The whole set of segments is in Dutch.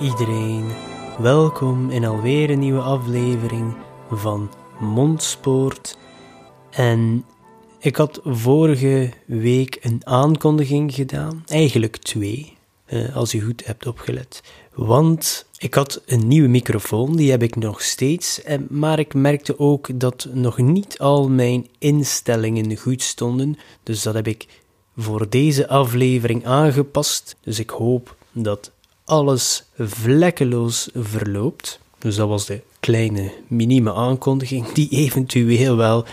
Iedereen, welkom in alweer een nieuwe aflevering van Mondspoort. En ik had vorige week een aankondiging gedaan, eigenlijk twee, eh, als u goed hebt opgelet. Want ik had een nieuwe microfoon, die heb ik nog steeds, maar ik merkte ook dat nog niet al mijn instellingen goed stonden. Dus dat heb ik voor deze aflevering aangepast. Dus ik hoop dat alles vlekkeloos verloopt. Dus dat was de kleine, minieme aankondiging die eventueel wel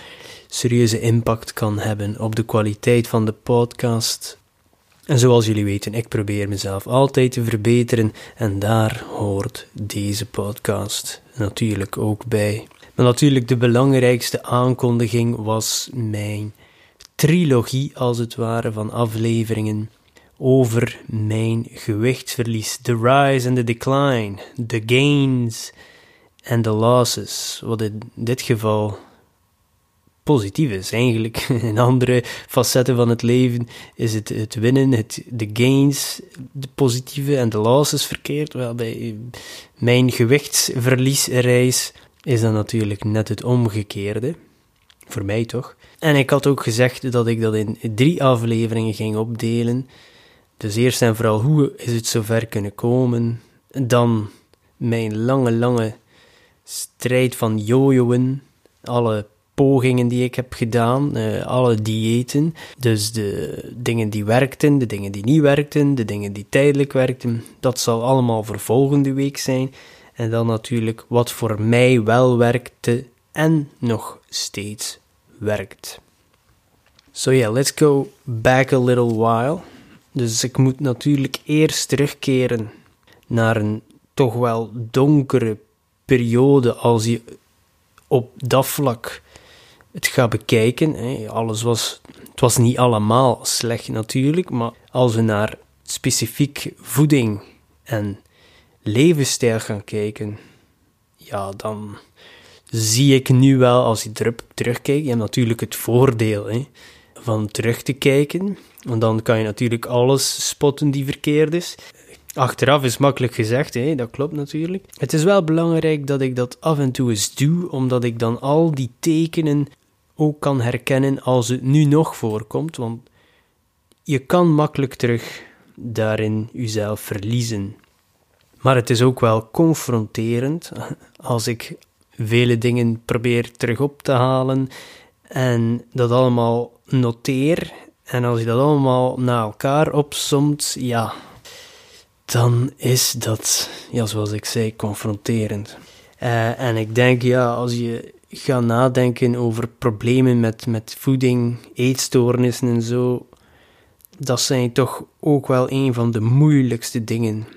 serieuze impact kan hebben op de kwaliteit van de podcast. En zoals jullie weten, ik probeer mezelf altijd te verbeteren en daar hoort deze podcast natuurlijk ook bij. Maar natuurlijk de belangrijkste aankondiging was mijn trilogie als het ware van afleveringen over mijn gewichtsverlies. The rise and the decline, the gains and the losses. Wat in dit geval positief is eigenlijk. In andere facetten van het leven is het het winnen, het, de gains, de positieve en de losses verkeerd. Wel, bij mijn gewichtsverliesreis is dat natuurlijk net het omgekeerde. Voor mij toch. En ik had ook gezegd dat ik dat in drie afleveringen ging opdelen. Dus eerst en vooral, hoe is het zover kunnen komen? Dan mijn lange, lange strijd van jojoen. Alle pogingen die ik heb gedaan, uh, alle diëten. Dus de dingen die werkten, de dingen die niet werkten, de dingen die tijdelijk werkten. Dat zal allemaal voor volgende week zijn. En dan natuurlijk wat voor mij wel werkte en nog steeds werkt. So yeah, let's go back a little while. Dus ik moet natuurlijk eerst terugkeren naar een toch wel donkere periode als je op dat vlak het gaat bekijken. Alles was, het was niet allemaal slecht natuurlijk, maar als we naar specifiek voeding en levensstijl gaan kijken, ja, dan zie ik nu wel, als je terugkijkt, je hebt natuurlijk het voordeel hè, van terug te kijken. Want dan kan je natuurlijk alles spotten die verkeerd is. Achteraf is makkelijk gezegd, hè? dat klopt natuurlijk. Het is wel belangrijk dat ik dat af en toe eens doe, omdat ik dan al die tekenen ook kan herkennen als het nu nog voorkomt. Want je kan makkelijk terug daarin jezelf verliezen. Maar het is ook wel confronterend als ik vele dingen probeer terug op te halen en dat allemaal noteer en als je dat allemaal na elkaar opsomt, ja, dan is dat, ja, zoals ik zei, confronterend. Uh, en ik denk, ja, als je gaat nadenken over problemen met, met voeding, eetstoornissen en zo, dat zijn toch ook wel een van de moeilijkste dingen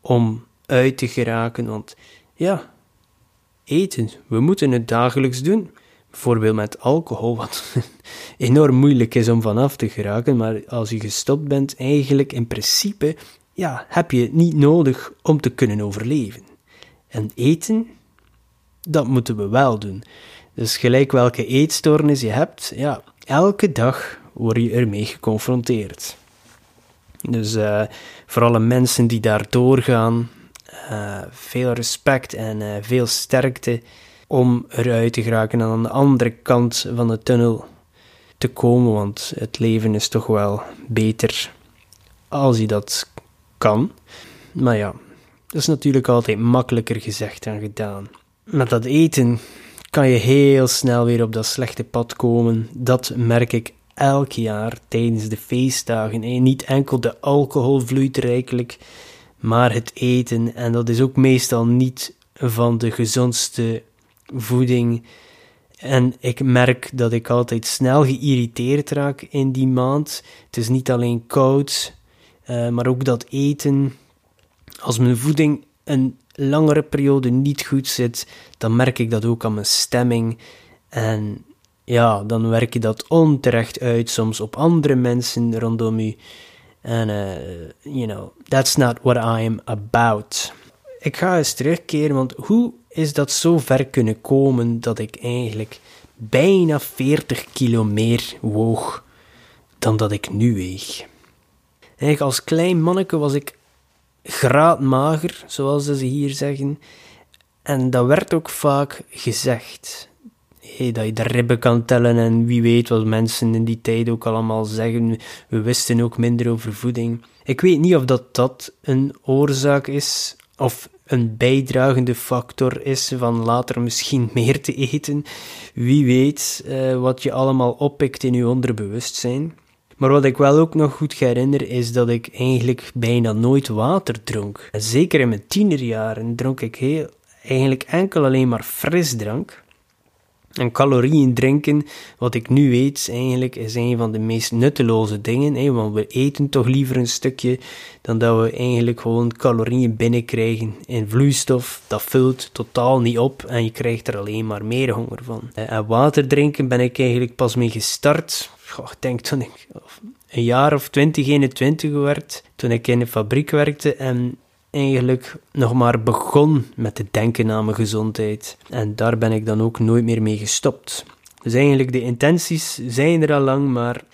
om uit te geraken. Want ja, eten, we moeten het dagelijks doen bijvoorbeeld met alcohol, wat enorm moeilijk is om vanaf te geraken, maar als je gestopt bent, eigenlijk in principe, ja, heb je het niet nodig om te kunnen overleven. En eten, dat moeten we wel doen. Dus gelijk welke eetstoornis je hebt, ja, elke dag word je ermee geconfronteerd. Dus uh, voor alle mensen die daar doorgaan, uh, veel respect en uh, veel sterkte om eruit te geraken en aan de andere kant van de tunnel te komen, want het leven is toch wel beter als je dat kan. Maar ja, dat is natuurlijk altijd makkelijker gezegd dan gedaan. Met dat eten kan je heel snel weer op dat slechte pad komen. Dat merk ik elk jaar tijdens de feestdagen. En niet enkel de alcohol vloeit rijkelijk, maar het eten. En dat is ook meestal niet van de gezondste voeding. En ik merk dat ik altijd snel geïrriteerd raak in die maand. Het is niet alleen koud, uh, maar ook dat eten. Als mijn voeding een langere periode niet goed zit, dan merk ik dat ook aan mijn stemming. En ja, dan werk je dat onterecht uit, soms op andere mensen rondom u. En, uh, you know, that's not what I am about. Ik ga eens terugkeren, want hoe is dat zo ver kunnen komen dat ik eigenlijk bijna 40 kilo meer woog dan dat ik nu weeg? Eigenlijk als klein manneke was ik graadmager, zoals ze hier zeggen. En dat werd ook vaak gezegd. Hey, dat je de ribben kan tellen en wie weet wat mensen in die tijd ook allemaal zeggen. We wisten ook minder over voeding. Ik weet niet of dat, dat een oorzaak is of een bijdragende factor is van later misschien meer te eten. Wie weet uh, wat je allemaal oppikt in je onderbewustzijn. Maar wat ik wel ook nog goed herinner is dat ik eigenlijk bijna nooit water dronk. zeker in mijn tienerjaren dronk ik heel, eigenlijk enkel alleen maar frisdrank. En calorieën drinken, wat ik nu weet, eigenlijk is een van de meest nutteloze dingen. Hè, want we eten toch liever een stukje dan dat we eigenlijk gewoon calorieën binnenkrijgen in vloeistof. Dat vult totaal niet op en je krijgt er alleen maar meer honger van. En water drinken ben ik eigenlijk pas mee gestart. Goh, ik denk toen ik een jaar of 20, 21 werd, toen ik in de fabriek werkte en eigenlijk nog maar begon met te denken aan mijn gezondheid. En daar ben ik dan ook nooit meer mee gestopt. Dus eigenlijk, de intenties zijn er al lang, maar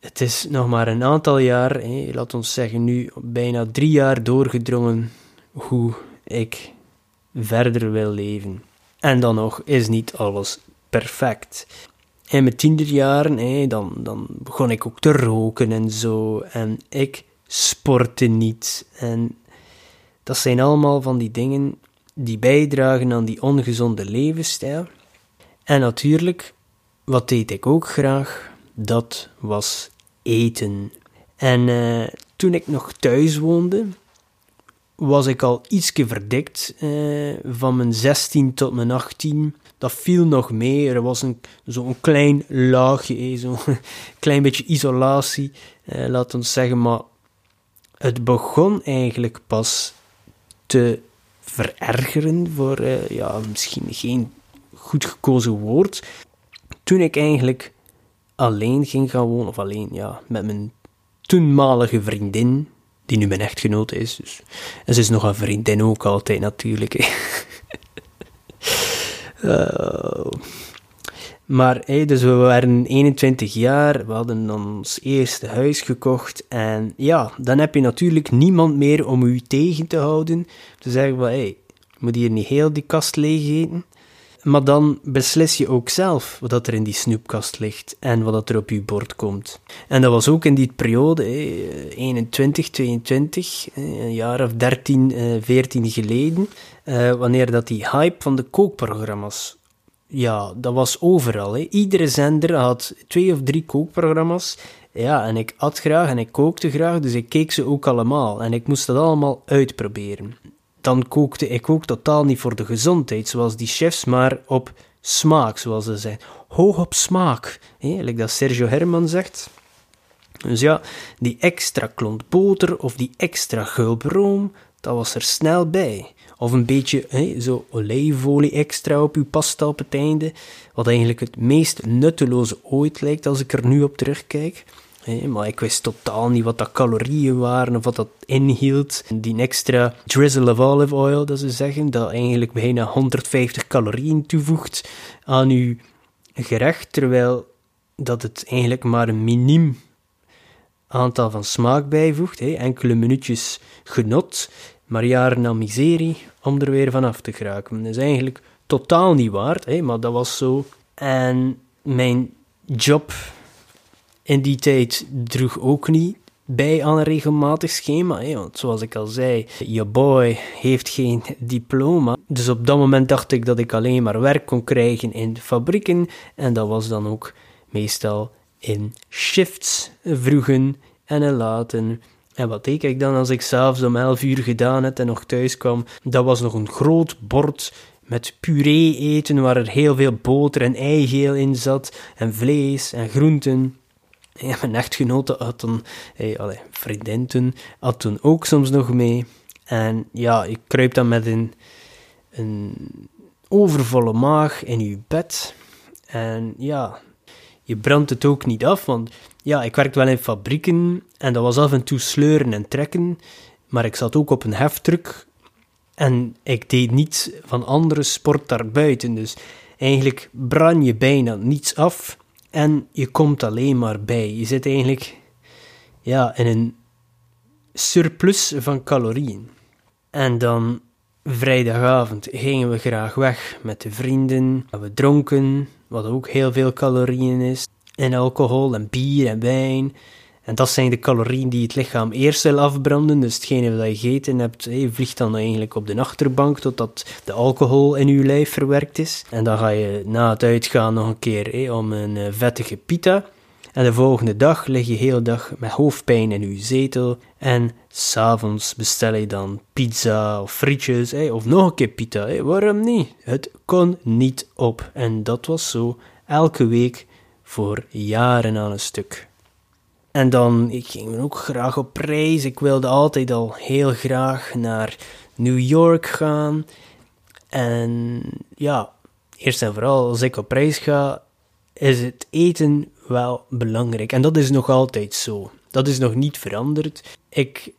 het is nog maar een aantal jaar, hé, laat ons zeggen nu bijna drie jaar doorgedrongen hoe ik verder wil leven. En dan nog is niet alles perfect. In mijn tienerjaren, hé, dan, dan begon ik ook te roken en zo. En ik sportte niet. En dat zijn allemaal van die dingen die bijdragen aan die ongezonde levensstijl. En natuurlijk, wat deed ik ook graag? Dat was eten. En uh, toen ik nog thuis woonde, was ik al ietsje verdikt. Uh, van mijn 16 tot mijn 18. Dat viel nog mee. Er was zo'n klein laagje, zo'n klein beetje isolatie, uh, laat zeggen. Maar het begon eigenlijk pas te verergeren, voor uh, ja, misschien geen goed gekozen woord, toen ik eigenlijk alleen ging gaan wonen, of alleen, ja, met mijn toenmalige vriendin, die nu mijn echtgenote is. Dus, en ze is nog een vriendin ook altijd natuurlijk. Maar dus we waren 21 jaar, we hadden ons eerste huis gekocht. En ja, dan heb je natuurlijk niemand meer om u tegen te houden. Te zeggen van, hey, moet hier niet heel die kast leeg eten. Maar dan beslis je ook zelf wat er in die snoepkast ligt en wat er op je bord komt. En dat was ook in die periode, hey, 21, 22, een jaar of 13, 14 eh, geleden, uh, wanneer dat die hype van de kookprogramma's ja, dat was overal. Hè. Iedere zender had twee of drie kookprogramma's. Ja, en ik at graag en ik kookte graag, dus ik keek ze ook allemaal. En ik moest dat allemaal uitproberen. Dan kookte ik ook totaal niet voor de gezondheid, zoals die chefs, maar op smaak, zoals ze zeggen. Hoog op smaak, hè, dat Sergio Herman zegt. Dus ja, die extra klont boter of die extra gulp dat was er snel bij. Of een beetje hè, zo olijfolie extra op uw pasta op het einde. Wat eigenlijk het meest nutteloze ooit lijkt als ik er nu op terugkijk. maar ik wist totaal niet wat dat calorieën waren of wat dat inhield. Die extra drizzle of olive oil, dat ze zeggen, dat eigenlijk bijna 150 calorieën toevoegt aan uw gerecht, terwijl dat het eigenlijk maar een miniem aantal van smaak bijvoegt. Enkele minuutjes genot maar jaren aan miserie om er weer vanaf te geraken. Dat is eigenlijk totaal niet waard, hè, maar dat was zo. En mijn job in die tijd droeg ook niet bij aan een regelmatig schema. Hè, want zoals ik al zei, je boy heeft geen diploma. Dus op dat moment dacht ik dat ik alleen maar werk kon krijgen in fabrieken. En dat was dan ook meestal in shifts, vroegen en laten. En wat deed ik dan als ik s'avonds om 11 uur gedaan had en nog thuis kwam? Dat was nog een groot bord met puree eten waar er heel veel boter en eigeel in zat, en vlees en groenten. Ja, mijn echtgenote had hey, allee, vriendin had toen ook soms nog mee. En ja, ik kruip dan met een, een overvolle maag in uw bed. En ja, je brandt het ook niet af, want ja, ik werkte wel in fabrieken en dat was af en toe sleuren en trekken, maar ik zat ook op een heftruck en ik deed niets van andere sport daarbuiten, dus eigenlijk brand je bijna niets af en je komt alleen maar bij. Je zit eigenlijk ja, in een surplus van calorieën. En dan vrijdagavond gingen we graag weg met de vrienden. We dronken, wat ook heel veel calorieën is. En alcohol en bier en wijn. En dat zijn de calorieën die het lichaam eerst wil afbranden. Dus hetgene dat je gegeten hebt, vliegt dan eigenlijk op de achterbank totdat de alcohol in je lijf verwerkt is. En dan ga je na het uitgaan nog een keer om een eh, vettige pita. En de volgende dag lig je heel dag met hoofdpijn in je zetel. En s'avonds bestel je dan pizza of frietjes, of nog een keer pita. Waarom niet? Het kon niet op. En dat was zo elke week voor jaren aan een stuk. En dan, ik ging ook graag op reis. Ik wilde altijd al heel graag naar New York gaan. En ja, eerst en vooral als ik op reis ga, is het eten wel belangrijk. En dat is nog altijd zo. Dat is nog niet veranderd. Ik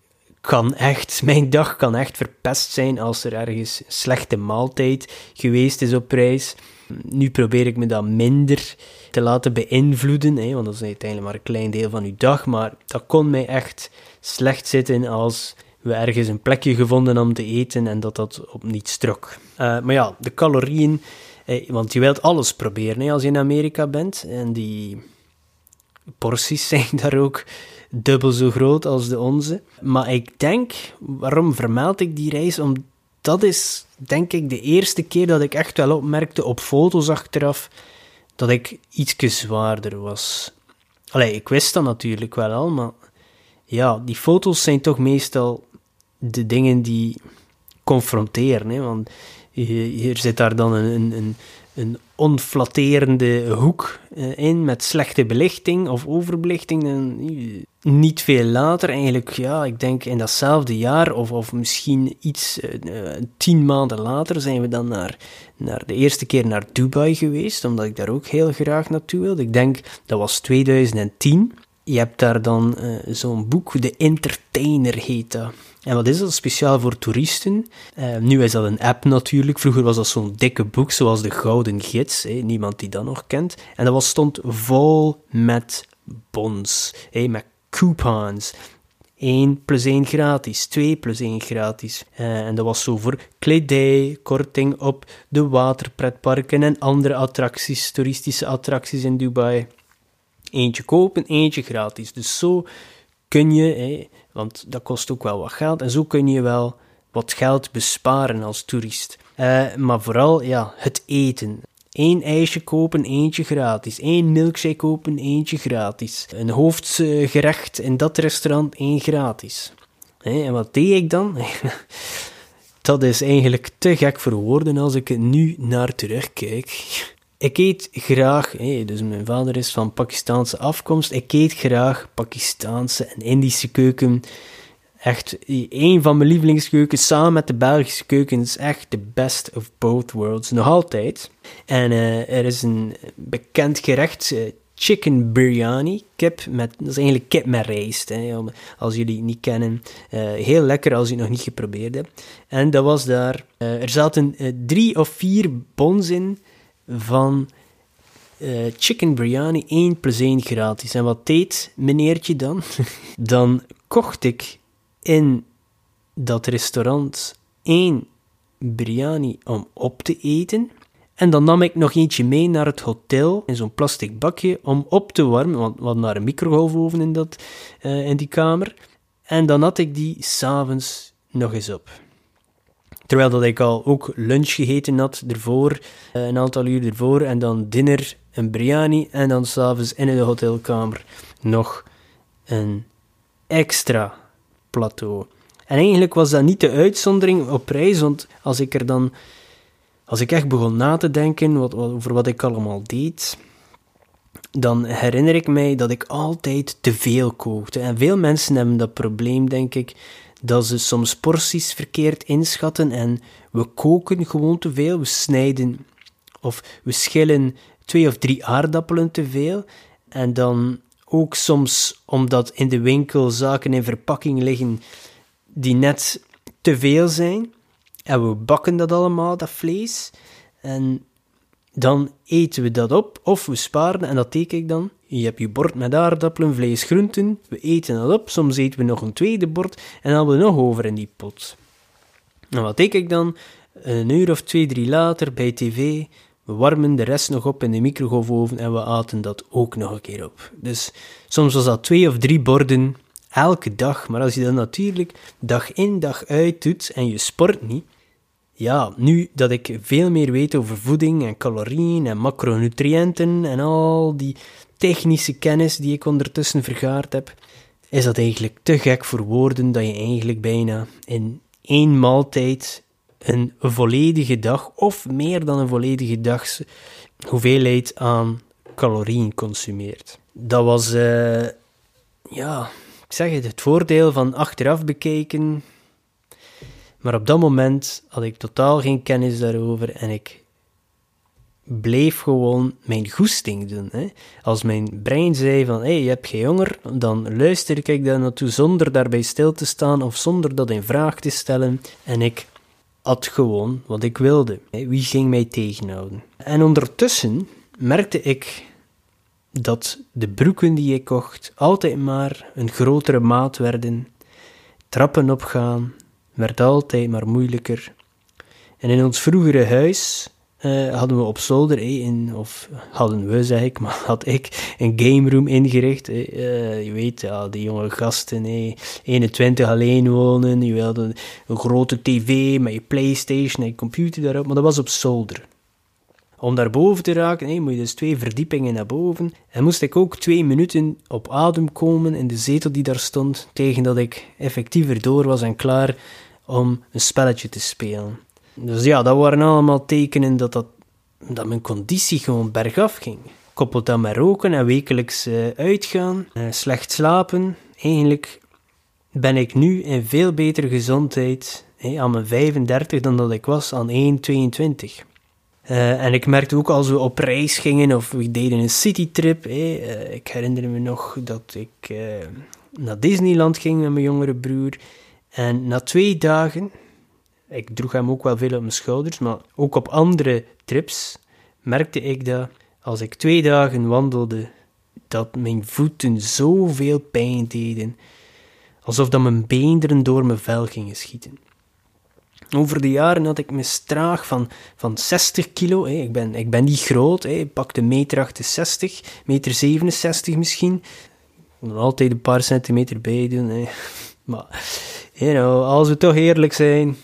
kan echt, mijn dag kan echt verpest zijn als er ergens slechte maaltijd geweest is op reis. Nu probeer ik me dat minder te laten beïnvloeden, hè, want dat is uiteindelijk maar een klein deel van uw dag. Maar dat kon mij echt slecht zitten als we ergens een plekje gevonden om te eten en dat dat op niets trok. Uh, maar ja, de calorieën, want je wilt alles proberen hè, als je in Amerika bent. En die porties zijn daar ook dubbel zo groot als de onze. Maar ik denk, waarom vermeld ik die reis? Om, dat is, denk ik, de eerste keer dat ik echt wel opmerkte op foto's achteraf dat ik ietsje zwaarder was. Allee, ik wist dat natuurlijk wel al, maar ja, die foto's zijn toch meestal de dingen die confronteren. Hè? Want hier zit daar dan een, een, een onflatterende hoek eh, in met slechte belichting of overbelichting. En niet veel later, eigenlijk, ja, ik denk in datzelfde jaar of, of misschien iets uh, tien maanden later, zijn we dan naar, naar de eerste keer naar Dubai geweest, omdat ik daar ook heel graag naartoe wilde. Ik denk dat was 2010. Je hebt daar dan uh, zo'n boek, De Entertainer heet dat. En wat is dat? Speciaal voor toeristen. Nu is dat een app natuurlijk. Vroeger was dat zo'n dikke boek, zoals de Gouden Gids. Niemand die dat nog kent. En dat was, stond vol met bons, hè? met coupons. 1 plus 1 gratis, 2 plus 1 gratis. Uh, en dat was zo voor kledij, korting op de waterpretparken en andere attracties, toeristische attracties in Dubai. Eentje kopen, eentje gratis. Dus zo kun je, want dat kost ook wel wat geld, en zo kun je wel wat geld besparen als toerist. Uh, maar vooral ja, het eten. Eén ijsje kopen, eentje gratis. Eén milkshake kopen, eentje gratis. Een hoofdgerecht in dat restaurant, één gratis. En wat deed ik dan? dat is eigenlijk te gek voor woorden als ik nu naar terugkijk. Ik eet graag, dus mijn vader is van Pakistaanse afkomst, ik eet graag Pakistaanse en Indische keuken. Echt, een van mijn lievelingskeukens samen met de Belgische keuken is echt the best of both worlds, nog altijd. En uh, er is een bekend gerecht, uh, chicken biryani, kip met, dat is eigenlijk kip met rijst, hè, als jullie het niet kennen. Uh, heel lekker als je het nog niet geprobeerd hebt. En dat was daar, er zaten drie of vier bons in, van chicken biryani 1 plus 1 gratis. En wat deed meneertje dan? dan kocht ik in dat restaurant één biryani om op te eten. En dan nam ik nog eentje mee naar het hotel in zo'n plastic bakje om op te warmen, want we hadden een microgolfoven in, dat, uh, in die kamer. En dan had ik die s'avonds nog eens op. Terwijl dat ik al ook lunch gegeten had ervoor, eh, een aantal uur ervoor, en dan dinner, een biryani, en dan s'avonds in de hotelkamer nog een extra plateau. En eigenlijk was dat niet de uitzondering op reis, want als ik er dan als ik echt begon na te denken wat, over wat ik allemaal deed, dan herinner ik mij dat ik altijd te veel kookte. En veel mensen hebben dat probleem, denk ik, dat ze soms porties verkeerd inschatten en we koken gewoon te veel. We snijden of we schillen twee of drie aardappelen te veel. En dan ook soms omdat in de winkel zaken in verpakking liggen die net te veel zijn. En we bakken dat allemaal, dat vlees. En dan eten we dat op, of we sparen, en dat teken ik dan. Je hebt je bord met aardappelen, vlees, groenten. We eten dat op, soms eten we nog een tweede bord, en dan hebben we nog over in die pot. En wat teken ik dan? Een uur of twee, drie later bij tv, we warmen de rest nog op in de microgolfoven en we aten dat ook nog een keer op. Dus soms was dat twee of drie borden elke dag. Maar als je dat natuurlijk dag in dag uit doet en je sport niet, ja, nu dat ik veel meer weet over voeding en calorieën en macronutriënten en al die technische kennis die ik ondertussen vergaard heb, is dat eigenlijk te gek voor woorden dat je eigenlijk bijna in één maaltijd een volledige dag of meer dan een volledige dag hoeveelheid aan calorieën consumeert. Dat was, uh, ja, ik zeg het, het voordeel van achteraf bekijken maar op dat moment had ik totaal geen kennis daarover en ik bleef gewoon mijn goesting doen. Hè. Als mijn brein zei van, hé, hey, je hebt geen honger, dan luister ik daar naartoe zonder daarbij stil te staan of zonder dat in vraag te stellen. En ik at gewoon wat ik wilde. Wie ging mij tegenhouden? En ondertussen merkte ik dat de broeken die ik kocht altijd maar een grotere maat werden, trappen opgaan, werd altijd maar moeilijker. En in ons vroegere huis uh, hadden we op zolder, eh, in, of hadden we zeg ik, maar had ik een game room ingericht. Uh, je weet, ja, die jonge gasten, eh, 21 alleen wonen, je wilde een grote tv met je Playstation en je computer daarop, maar dat was op zolder. Om daar boven te raken, moet je dus twee verdiepingen naar boven. En moest ik ook twee minuten op adem komen in de zetel die daar stond, tegen dat ik effectiever door was en klaar om een spelletje te spelen. Dus ja, dat waren allemaal tekenen dat, dat, dat mijn conditie gewoon bergaf ging. Koppeld dat met roken en wekelijks uh, uitgaan, uh, slecht slapen. Eigenlijk ben ik nu in veel betere gezondheid aan mijn 35 dan dat ik was aan 1,22. Uh, eh, en ik merkte ook als we op reis gingen of we deden een citytrip. Ik herinner me nog dat ik naar Disneyland ging met mijn jongere broer. En na twee dagen, ik droeg hem ook wel veel op mijn schouders, maar ook op andere trips, merkte ik dat als ik twee dagen wandelde, dat mijn voeten zoveel pijn deden, alsof dat mijn beenderen door mijn vel gingen schieten. Over de jaren had ik me straag van, van 60 kilo. Hè. Ik, ben, ik ben niet groot, hè. ik pakte meter 68, meter 67 misschien. Altijd een paar centimeter bij doen. Hè. Maar you know, als we toch eerlijk zijn.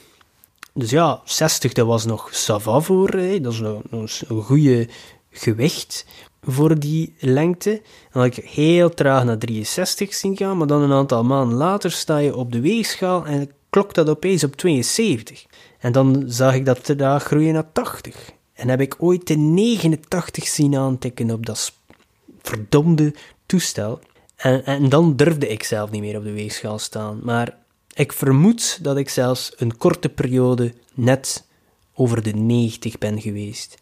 Dus ja, 60 dat was nog sava voor. Hè. Dat is een, een goede gewicht voor die lengte. Dan had ik heel traag naar 63 zien gaan, maar dan een aantal maanden later sta je op de weegschaal en klokt dat opeens op 72. En dan zag ik dat daar groeien naar 80. En heb ik ooit de 89 zien aantikken op dat verdomde toestel. En, en dan durfde ik zelf niet meer op de weegschaal staan. Maar ik vermoed dat ik zelfs een korte periode net over de 90 ben geweest.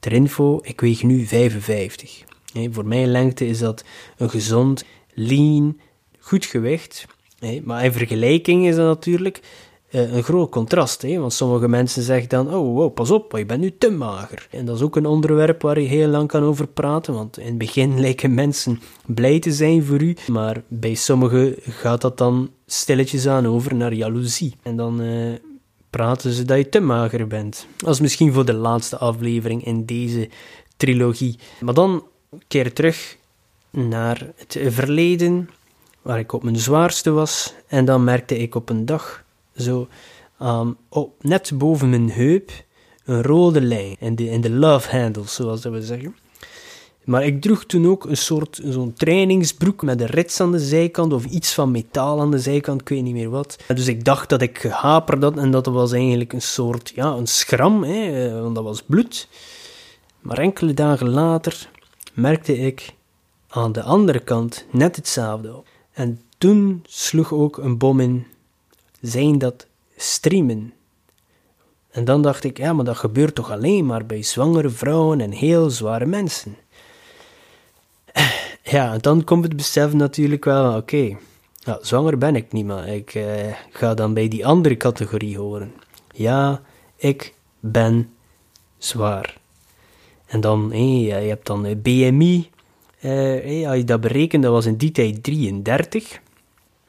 Ter info, ik weeg nu 55. voor mijn lengte is dat een gezond, lean, goed gewicht. Maar in vergelijking is dat natuurlijk uh, een groot contrast. Want sommige mensen zeggen dan, oh wow, pas op, je bent nu te mager. En dat is ook een onderwerp waar je heel lang kan over praten, want in het begin lijken mensen blij te zijn voor u, maar bij sommigen gaat dat dan stilletjes aan over naar jaloezie. En dan uh, praten ze dat je te mager bent. Is misschien voor de laatste aflevering in deze trilogie. Maar dan keer terug naar het verleden, waar ik op mijn zwaarste was, en dan merkte ik op een dag zo um, op, net boven mijn heup een rode lijn in de, in de love handle, zoals dat we zeggen. Maar ik droeg toen ook een soort zo'n trainingsbroek met een rits aan de zijkant of iets van metaal aan de zijkant, ik weet niet meer wat. Dus ik dacht dat ik gehaperd had en dat was eigenlijk een soort, ja, een schram, hè, eh, want dat was bloed. Maar enkele dagen later merkte ik aan de andere kant net hetzelfde. En toen sloeg ook een bom in. Zijn dat streamen? En dan dacht ik, ja, maar dat gebeurt toch alleen maar bij zwangere vrouwen en heel zware mensen. Ja, dan komt het besef natuurlijk wel, oké, zwanger ben ik niet, maar ik eh, ga dan bij die andere categorie horen. Ja, ik ben zwaar. En dan, hey, je hebt dan BMI, eh, als je dat berekent, dat was in die tijd 33,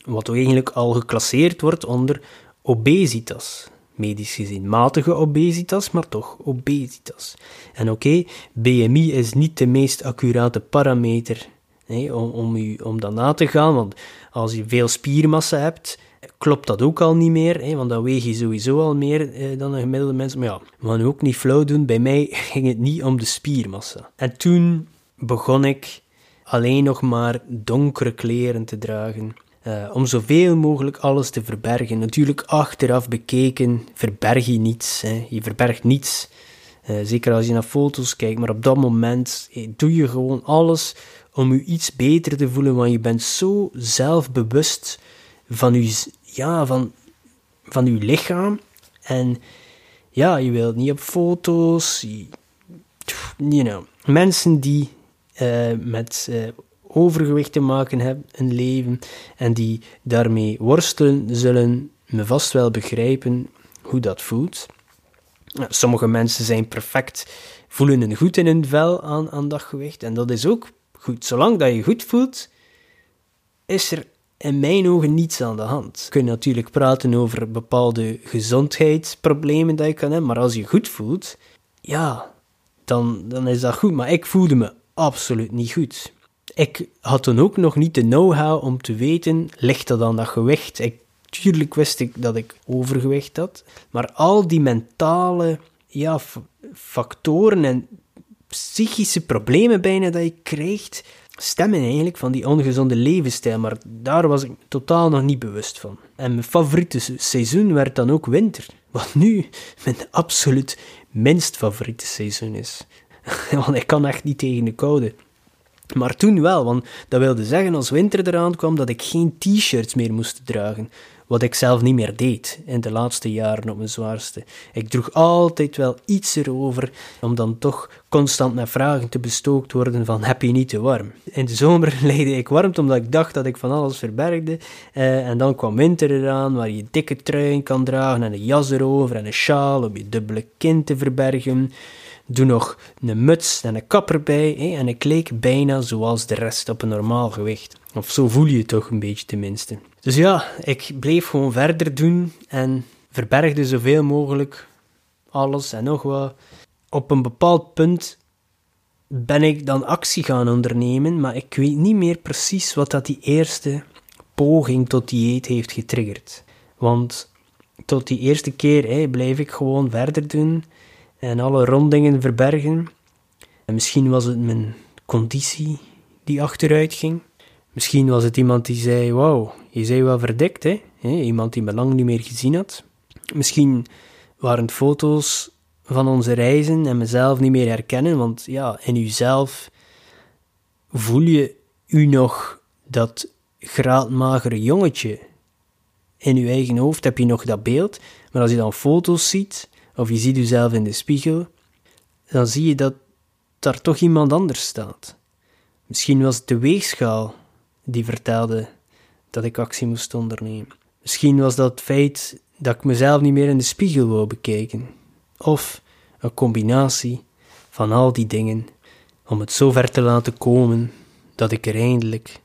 wat eigenlijk al geclasseerd wordt onder obesitas medisch gezien. Matige obesitas, maar toch obesitas. En oké, BMI is niet de meest accurate parameter om, om, u, om dat na te gaan, want als je veel spiermassa hebt, klopt dat ook al niet meer, hè, want dan weeg je sowieso al meer eh, dan een gemiddelde mens. Maar ja, we gaan ook niet flauw doen, bij mij ging het niet om de spiermassa. En toen begon ik alleen nog maar donkere kleren te dragen. Uh, om zoveel mogelijk alles te verbergen. Natuurlijk, achteraf bekeken, verberg je niets. Hè. Je verbergt niets. Uh, zeker als je naar foto's kijkt, maar op dat moment eh, doe je gewoon alles om je iets beter te voelen, want je bent zo zelfbewust van je, ja, van, van je lichaam. En ja, je wilt niet op foto's. You know, mensen die uh, met overgewicht te maken hebben een leven en die daarmee worstelen, zullen me vast wel begrijpen hoe dat voelt. Sommige mensen zijn perfect, voelen een goed in hun vel aan, aan dat gewicht en dat is ook goed. Zolang dat je goed voelt, is er in mijn ogen niets aan de hand. Je kunt natuurlijk praten over bepaalde gezondheidsproblemen dat je kan hebben, maar als je goed voelt, ja, dan, dan is dat goed. Maar ik voelde me absoluut niet goed ik had toen ook nog niet de know-how om te weten, ligt dat aan dat gewicht? Ik, tuurlijk wist ik dat ik overgewicht had, maar al die mentale ja, factoren en psychische problemen bijna dat je krijgt, stemmen eigenlijk van die ongezonde levensstijl, maar daar was ik totaal nog niet bewust van. En mijn favoriete seizoen werd dan ook winter, wat nu mijn absoluut minst favoriete seizoen is. Want ik kan echt niet tegen de koude. Maar toen wel, want dat wilde zeggen als winter eraan kwam dat ik geen t-shirts meer moest dragen. Wat ik zelf niet meer deed in de laatste jaren op mijn zwaarste. Ik droeg altijd wel iets erover, om dan toch constant met vragen te bestookt worden van heb je niet te warm? In de zomer leidde ik warmte omdat ik dacht dat ik van alles verbergde. Eh, en dan kwam winter eraan, waar je dikke truien kan dragen en een jas erover en een sjaal om je dubbele kin te verbergen. Doe nog een muts en een kap erbij hè, en ik leek bijna zoals de rest op een normaal gewicht. Of zo voel je het toch een beetje tenminste. Dus ja, ik bleef gewoon verder doen en verbergde zoveel mogelijk alles en nog wat. Op een bepaald punt ben ik dan actie gaan ondernemen, maar ik weet niet meer precies wat dat die eerste poging tot dieet heeft getriggerd. Want tot die eerste keer hè, blijf ik gewoon verder doen en alle rondingen verbergen. En misschien was het mijn conditie die achteruit ging. Misschien was het iemand die zei: Wauw, je zei wel verdekt, hè? Iemand die me lang niet meer gezien had. Misschien waren het foto's van onze reizen en mezelf niet meer herkennen, want ja, in uzelf voel je u nog dat graadmagere jongetje. In uw eigen hoofd heb je nog dat beeld, maar als je dan foto's ziet, of je ziet jezelf in de spiegel, dan zie je dat daar toch iemand anders staat. Misschien was het de weegschaal die vertelde dat ik actie moest ondernemen. Misschien was dat het feit dat ik mezelf niet meer in de spiegel wou bekijken. Of een combinatie van al die dingen om het zo ver te laten komen dat ik er eindelijk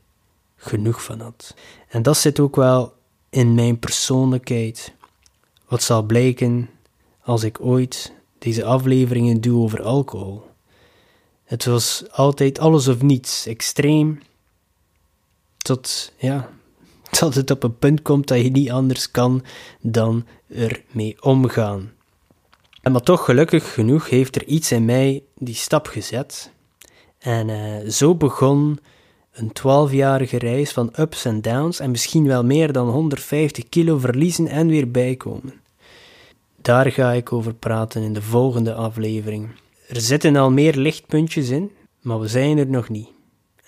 genoeg van had. En dat zit ook wel in mijn persoonlijkheid. Wat zal blijken als ik ooit deze afleveringen doe over alcohol. Het was altijd alles of niets, extreem, tot, ja, tot het op een punt komt dat je niet anders kan dan ermee omgaan. En maar toch, gelukkig genoeg, heeft er iets in mij die stap gezet. En uh, zo begon een twaalfjarige reis van ups en downs en misschien wel meer dan 150 kilo verliezen en weer bijkomen. Daar ga ik over praten in de volgende aflevering. Er zitten al meer lichtpuntjes in, maar we zijn er nog niet.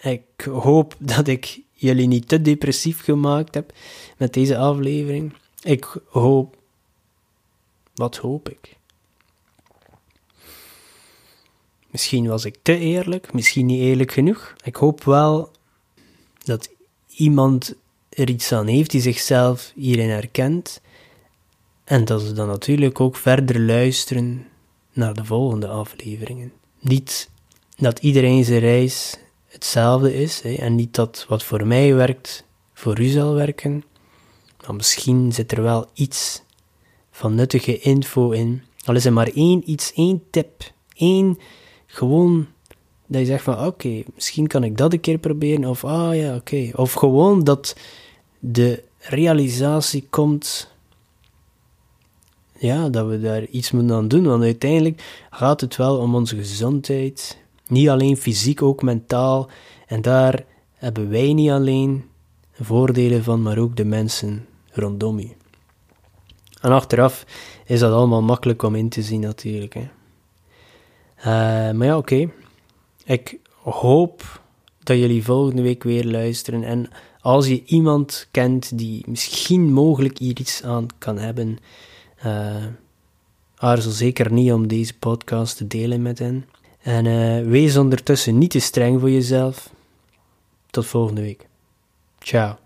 Ik hoop dat ik jullie niet te depressief gemaakt heb met deze aflevering. Ik hoop. Wat hoop ik? Misschien was ik te eerlijk, misschien niet eerlijk genoeg. Ik hoop wel dat iemand er iets aan heeft die zichzelf hierin herkent. En dat ze dan natuurlijk ook verder luisteren naar de volgende afleveringen. Niet dat iedereen zijn reis hetzelfde is hè, en niet dat wat voor mij werkt voor u zal werken. Maar misschien zit er wel iets van nuttige info in. Al is er maar één iets, één tip, één gewoon dat je zegt van oké, misschien kan ik dat een keer proberen, of ah ja, oké. Of gewoon dat de realisatie komt, ja, dat we daar iets moeten aan doen, want uiteindelijk gaat het wel om onze gezondheid, niet alleen fysiek, ook mentaal, en daar hebben wij niet alleen voordelen van, maar ook de mensen rondom je. En achteraf is dat allemaal makkelijk om in te zien natuurlijk. Hè. Uh, maar ja, oké. Ik hoop dat jullie volgende week weer luisteren. En als je iemand kent die misschien mogelijk hier iets aan kan hebben, uh, aarzel zeker niet om deze podcast te delen met hen. En uh, wees ondertussen niet te streng voor jezelf. Tot volgende week. Ciao.